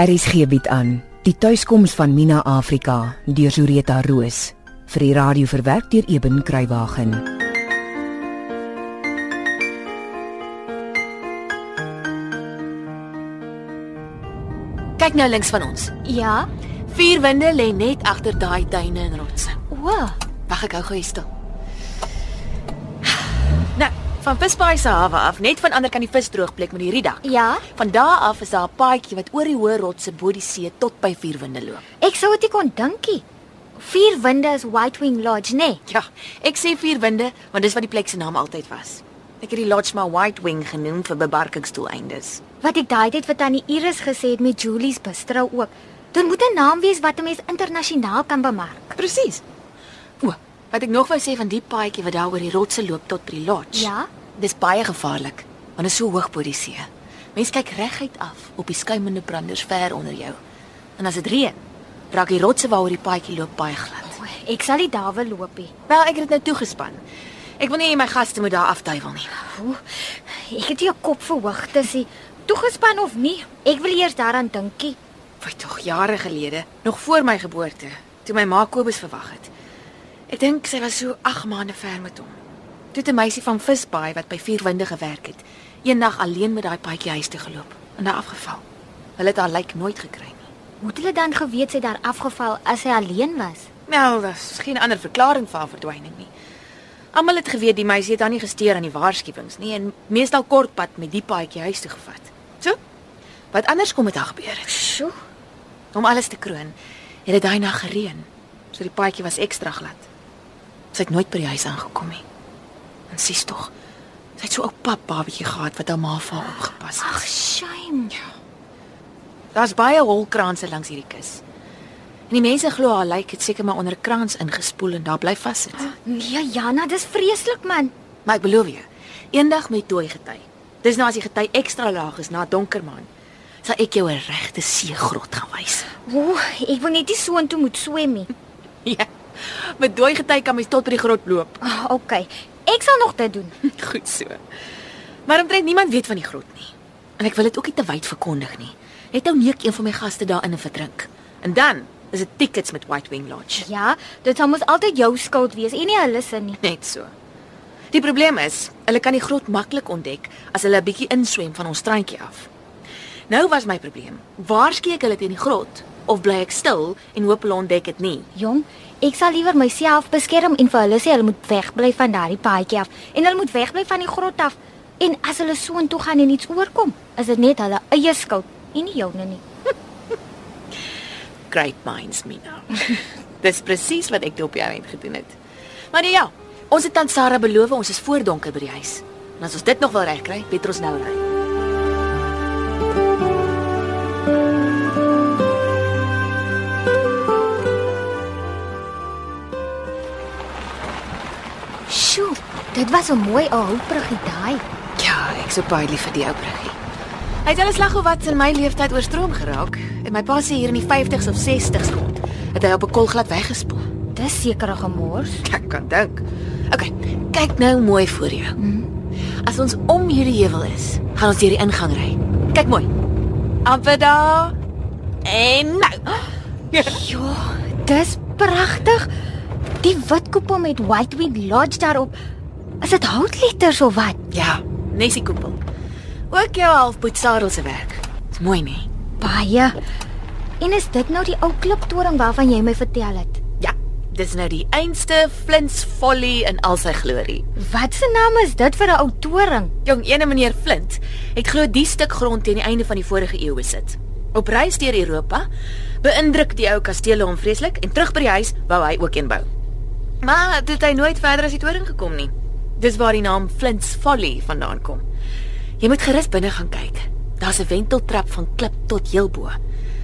RSG bied aan Die tuiskoms van Mina Afrika deur Zureta Roos vir die radio verwerk deur Eben Kruiwagen. Kyk nou links van ons. Ja. Vier winde lê net agter daai duine en rotse. O, Wag ek hou gou hier stil. Van Visbaai se hawe af, net van ander kan die visdroogplek met die Rida. ja. Van daar af is daar 'n paadjie wat oor die hoë rotse bo die see tot by Vierwinde loop. Ek sou dit nie kon dinkie. Vier winde is White Wing Lodge, nê? Nee. Ja, ek sê Vierwinde want dis wat die plek se naam altyd was. Ek het die lodge maar White Wing genoem vir bebarkingsdoeleindes. Wat ek daai tyd vir tannie Iris gesê het met Julie's bistro ook. Dit moet 'n naam wees wat 'n mens internasionaal kan bemark. Presies. O, wat ek nog wou sê van die paadjie wat daar oor die rotse loop tot by die lodge. Ja? Dis baie gevaarlik want dit is so hoog bo die see. Mense kyk reguit af op die skuimende branders ver onder jou. En as dit reën, raak die rotse waaroor die paadjie loop baie glad. O, ek sal nie daar wil loop nie. Wel, ek het dit nou toegespan. Ek wil nie my gaste moet daar afduiwel nie. O, ek het 'n kop vir hoogtes nie. Toegespan of nie, ek wil eers daaraan dinkie. Foi tog jare gelede, nog voor my geboorte, toe my ma Kobus verwag het. Ek dink sy was so 8 maande ver met hom. Toe 'n meisie van Visbaai wat by Vierwinde gewerk het, eendag alleen met daai paadjie huis toe geloop en daar afgeval. Hulle het haar lijk nooit gekry nie. Hoe het hulle dan geweet sy daar afgeval as sy alleen was? Nou, daar's geen ander verklaring vir haar verdwyning nie. Almal het geweet die meisie het haar nie gesteer aan die waarskuwings nie en meestal kortpad met die paadjie huis toe gevat. So, wat anders kom met haar gebeur het? Sjoe. Om alles te kroon, het dit daai nag gereën. So die paadjie was ekstra glad. Sy het nooit by die huis aangekom nie. En sies tog. Sy het so 'n ou pap babatjie gehad wat haar ma vir haar opgepas het. Ag, shame. Daar's baie holkranse langs hierdie kus. En die mense glo haar lijk het seker maar onder 'n krans ingespoel en daar bly vassit. Nee, Jana, dis vreeslik man. Maar ek beloof jou, eendag met dooi gety. Dis nou as die gety ekstra laag is na donker maan, sal ek jou 'n regte seegrot gaan wys. O, ek wil net nie so intoe moet swem nie. Ja. Met dooi gety kan mens tot by die grot loop. Ah, okay. Ek sal nog dit doen. Goed so. Maar omtrent niemand weet van die grot nie. En ek wil dit ook nie te wyd verkondig nie. Net nou neek een van my gaste daarin en verdrink. En dan is dit tickets met White Wing Lodge. Ja, dit sal mos altyd jou skuld wees en nie hulle se nie. Net so. Die probleem is, hulle kan die grot maklik ontdek as hulle 'n bietjie inswem van ons strandjie af. Nou was my probleem, waar skeek hulle teen die grot of bly ek stil en hoop hulle ontdek dit nie? Jong, ek sal liewer myself beskerm en vir hulle sê hulle moet wegbly van daardie paadjie af en hulle moet wegbly van die grot af. En as hulle so intoe gaan en iets oorkom, is dit net hulle eie skuld en nie joune nie. Great minds, Mina. Dis presies wat ek toe op jou eind gedoen het. Maar nee, ja, ons het aan Sarah beloof ons is voor donker by die huis. En as ons dit nog wil regkry, beter ons nou ry. Sjoe, dit was 'n mooi ou bruggie daai. Ja, ek so baie lief vir die ou bruggie. Hy het alles lag of wat in my lewenstyd oorstroom geraak. En my pa sê hier in die 50s of 60s kom, het hy op 'n kolglad weggespoel. Dis seker 'n gemors. Ek kan dink. OK, kyk nou mooi voor jou. As ons om hierdie heuwel is, gaan ons deur die ingang ry. Kyk mooi. Amper daar. En nou. Ja, dis pragtig. Die wit koepel met White Wing Lodge daarop. Is dit houtletters of wat? Ja, Nessie koepel. Ook jou halfboot sadel se werk. Dis mooi nie? Baie. En is dit nou die ou kliptoring waarvan jy my vertel het? Ja, dis nou die einste Flints Folly in al sy glorie. Wat se naam is dit vir 'n ou toring? Jong, ene meneer Flint het glo die stuk grond teen die einde van die vorige eeu besit. Op reis deur Europa beïndruk die ou kastele hom vreeslik en terug by die huis wou hy ook een bou. Maar dit het nooit verder as die toring gekom nie. Dis waar die naam Flint's Folly vandaan kom. Jy moet gerus binne gaan kyk. Daar's 'n wenteltrap van klip tot heel bo.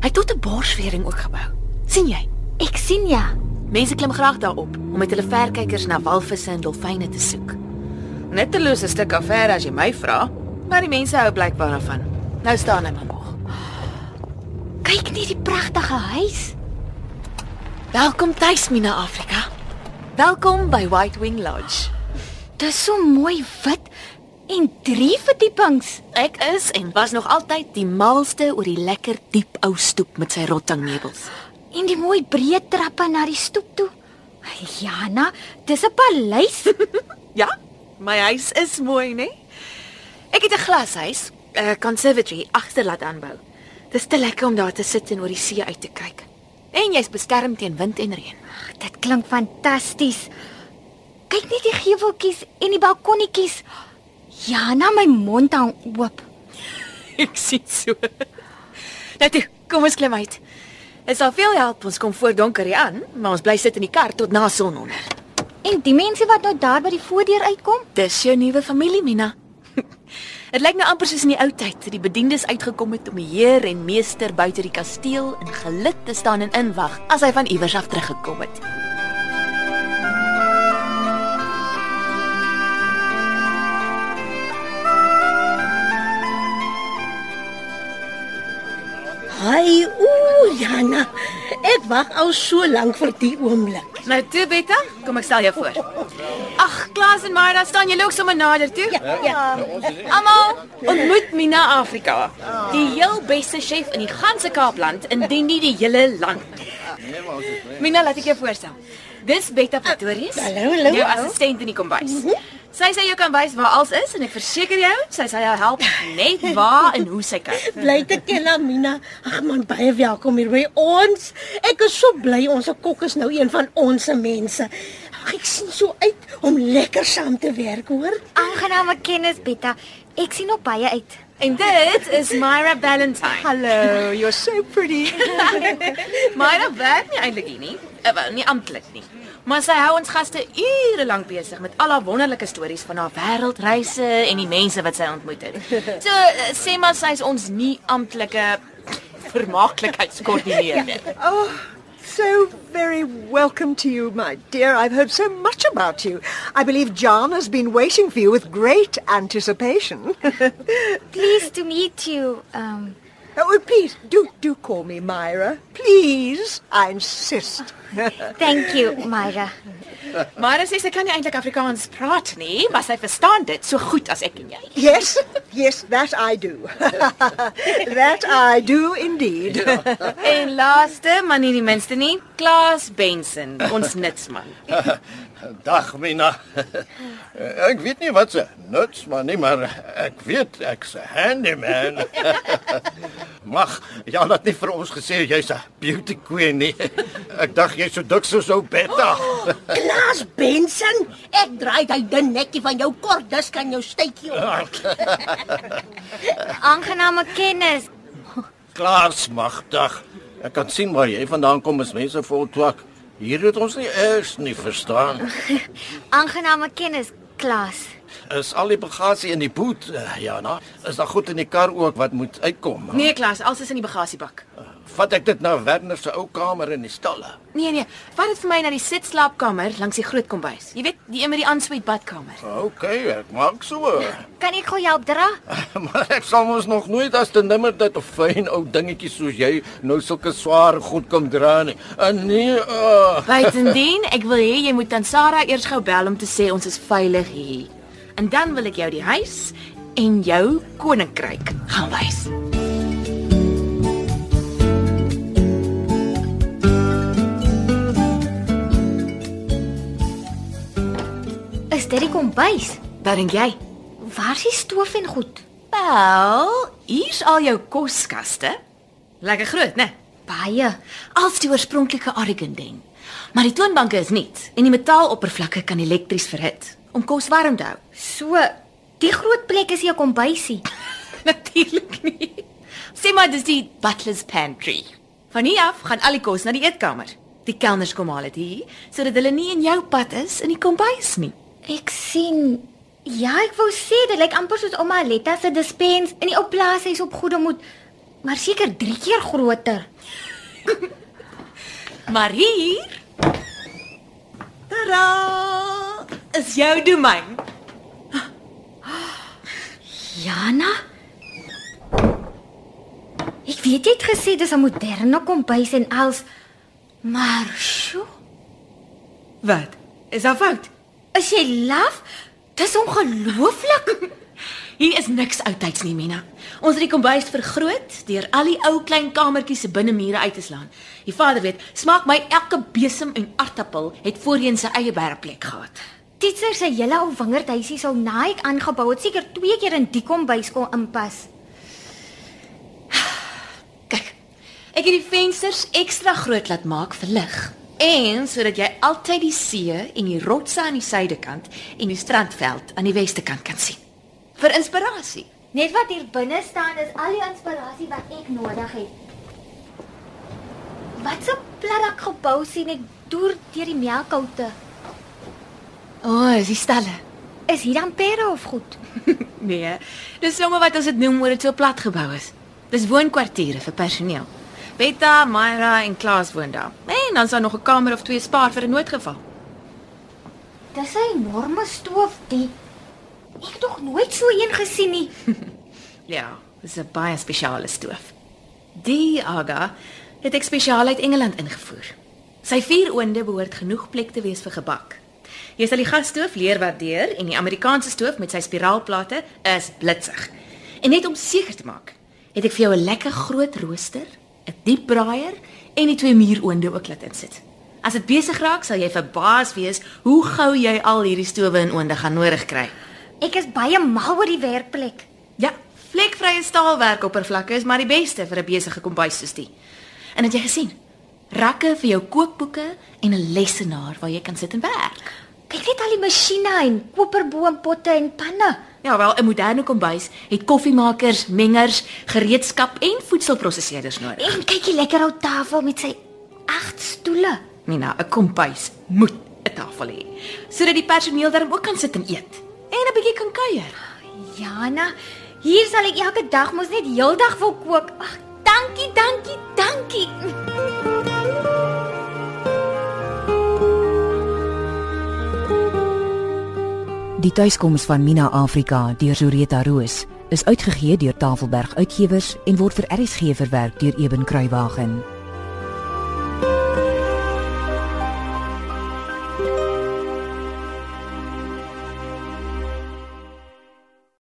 Hy het tot 'n borsvering ook gebou. sien jy? Ek sien ja. Mense klim graag daarop om met hulle verkykers na walvisse en dolfyne te soek. Net 'n lose stuk affære as jy my vra, maar die mense hou blykbaar daarvan. Nou staan hy maar nog. Kyk net die pragtige huis. Welkom tuis, Mina Afrika. Welkom by White Wing Lodge. Dis so mooi wit En drie verdiepings. Ek is en was nog altyd die malste oor die lekker diep ou stoep met sy rottingmeubels. En die mooi breë trappe na die stoep toe. Jana, dis 'n paleis. Ja, my huis is mooi, né? Ek het 'n glashuis, 'n conservatory agter laat aanbou. Dis te lekker om daar te sit en oor die see uit te kyk. En jy's beskerm teen wind en reën. Dit klink fantasties. Kyk net die geveltjies en die balkonnetjies. Jana, my mond hang oop. Ek sien so. Nou toe, kom ons klim uit. Dit sal veel help ons kom voor donker hier aan, maar ons bly sit in die kar tot na sononder. En die mense wat nou daar by die voordeur uitkom, Dis jou nuwe familie, Mina. Dit lyk nou amper soos in die ou tyd, toe die bedienis uitgekom het om die heer en meester buite die kasteel in gelid te staan en inwag as hy van iewers af teruggekom het. Ai, ooh, Jana. Ek wag al so lank vir die oomblik. Nou toe, Betta, kom ek stel jou voor. Ag, Klaas en Myra, staan julle ook sommer nader toe? Ja. Almal, ontmoet Mina Afrika, die heel beste chef in die ganse Kaapland, indien nie die hele land. Mina, laat ek jou voorstel. Dis Betta Pretorius. Hallo, hallo. Jou assistent in die kombuis. Sy sê jy kan wys waar alles is en ek verseker jou, sy sal jou help net waar en hoe sy kan. Bly te ken, Amina. Ag man, baie welkom hier by ons. Ek is so bly ons kok is nou een van ons se mense. Ag, ek sien so uit om lekker saam te werk, hoor. aangename kennis, Betta. Ek sien op baie uit. En dit is Myra Valentine. Hello, you're so pretty. Myra werk nie eintlik hier nie. Uh, wel, nie amptelik nie. Maar sy hou ons gaste ure lank besig met al haar wonderlike stories van haar wêreldreise en die mense wat sy ontmoet het. So uh, sê maar sy is ons nie amptelike vermaaklikheidskoördineerder. Oh, so very welcome to you, my dear. I've heard so much about you. I believe John has been waiting for you with great anticipation. Pleased to meet you. Um, oh, please, do do call me Myra. Please, I insist. thank you, Myra. Myra sê sy kan nie eintlik Afrikaans praat nie, maar sy verstaan dit so goed as ek en jy. Yes, yes, that I do. that I do indeed. En laaste, maar nie die minste nie, Klaas Benson, ons nutsman. Dag Mina. Ek weet nie wat se nuts maar nie, maar ek weet ek's 'n handyman. Mag, Jan het nie vir ons gesê jy's 'n beauty queen nie. Ek dink jy's so dik soos ou Betta. Klaas Benson, ek draai daai dun nekkie van jou kort, dis kan jou stytjie op. Aangename kennis. Klaas magtig. Ek kan sien waar jy vandaan kom, is mense vol twak. Hier het ons nie eers nie verstaan. Aangename kennis, Klaas. Is al die bagasie in die boot, uh, Jana? Is daar goed in die kar ook wat moet uitkom? Nee, Klaas, alles is in die bagasiebak. Vat ek dit na Werner se ou kamer in die stalle? Nee nee, vat dit vir my na die sitslaapkamer langs die groot kombuis. Jy weet, die een met die aansweet badkamer. OK, ek maak so. Kan ek gou help dra? maar ek sal mos nog nooit as te nimmer dit 'n fyn ou dingetjie soos jy nou sulke swaar goed kom dra nie. En nee, uh, Buitendien, ek wil hê jy moet aan Sarah eers gou bel om te sê ons is veilig hier. En dan wil ek jou die huis en jou koninkryk gaan wys. Is dit die kombuis? Wat dink jy? Waar is die stoof en goed? Wel, hier's al jou koskaste. Lekker groot, né? Baie. Als die oorspronklike Ariganden. Maar die toonbanke is nuut en die metaaloppervlakke kan elektries verhit om kos warm te hou. So, die groot plek is nie 'n kombuisie. Natuurlik nie. Sê maar dis die butler's pantry. Van hier af gaan al die kos na die eetkamer. Die kelners kom haal dit hier sodat hulle nie in jou pad is in die kombuis nie. Ek sien Ja, ek wou sê dit lyk amper soos ouma Letta se dispens in die ou plaashuis op Goedemoed, maar seker 3 keer groter. Maar hier Ta-da! is jou domein. Jana? Ek weet jy het gesê dis 'n moderne kombuis en als maar sjo, Wat? Is daar fout? Is jy laf? Dis ongelooflik. Hier is niks oudtyds nie, Mina. Ons het die kombuis vergroot deur al die ou klein kamertjies se binnemure uit te slaan. Die vader weet, smaak my elke besem en aartappel het voorheen sy eie werkplek gehad. Titser se hele ou wingerdhuisie sou naik aangebou het, seker twee keer in die kombuis kon inpas. Kyk. Ek het die vensters ekstra groot laat maak vir lig. En sodat jy altyd die see en die rotse aan die suidekant en die strandveld aan die weste kant kan sien. Vir inspirasie. Net wat hier binne staan is al die inspirasie wat ek nodig het. Wat 'n plarak gebou sien ek deur deur die melkhoute. O, oh, is die stalle. Is hier dan pere of goed? Nee, dis sommer wat ons dit noem oor dit so plat gebou is. Dis woonkwartiere vir personeel. Betta, Myra en Klaas woon daar. En dan is daar nog 'n kamer of twee spaar vir 'n noodgeval. Dis 'n enorme stoof die ek het nog nooit so een gesien nie. Ja, dis 'n baie spesiale stoof. Die Aga het ek spesiaal uit Engeland ingevoer. Sy vier oonde behoort genoeg plek te wees vir gebak. Jy sal die gasstoof leer waardeer en die Amerikaanse stoof met sy spiraalplate is blitsig. En net om seker te maak, het ek vir jou 'n lekker groot rooster, 'n diep braaier en die twee muuroonde ook laat insit. As dit besig raak, sal jy verbaas wees hoe gou jy al hierdie stowwe en oonde gaan nodig kry. Ek is baie mal oor die werkplek. Ja, vlekvrye staalwerkoppervlakke is maar die beste vir 'n besige kombuis soos die. En het jy gesien? Rakke vir jou kookboeke en 'n lessenaar waar jy kan sit en werk. Kyk net al die masjiene en koperboompotte en panne. Ja, wel 'n moderne kombuis het koffiemakers, mengers, gereedskap en voedselprosesseerders nodig. En kyk die lekker ou tafel met sy agt stoele. Mina, 'n kombuis moet 'n tafel hê sodat die personeel daarin ook kan sit en eet en 'n bietjie kan kuier. Jana, hier sal ek elke dag mos net heeldag wil kook. Ag, dankie, dankie, dankie. Die tuiskoms van Mina Afrika deur Zureta Roos is uitgegee deur Tafelberg Uitgewers en word vir RSG verwerk deur Eben Kruiwagen.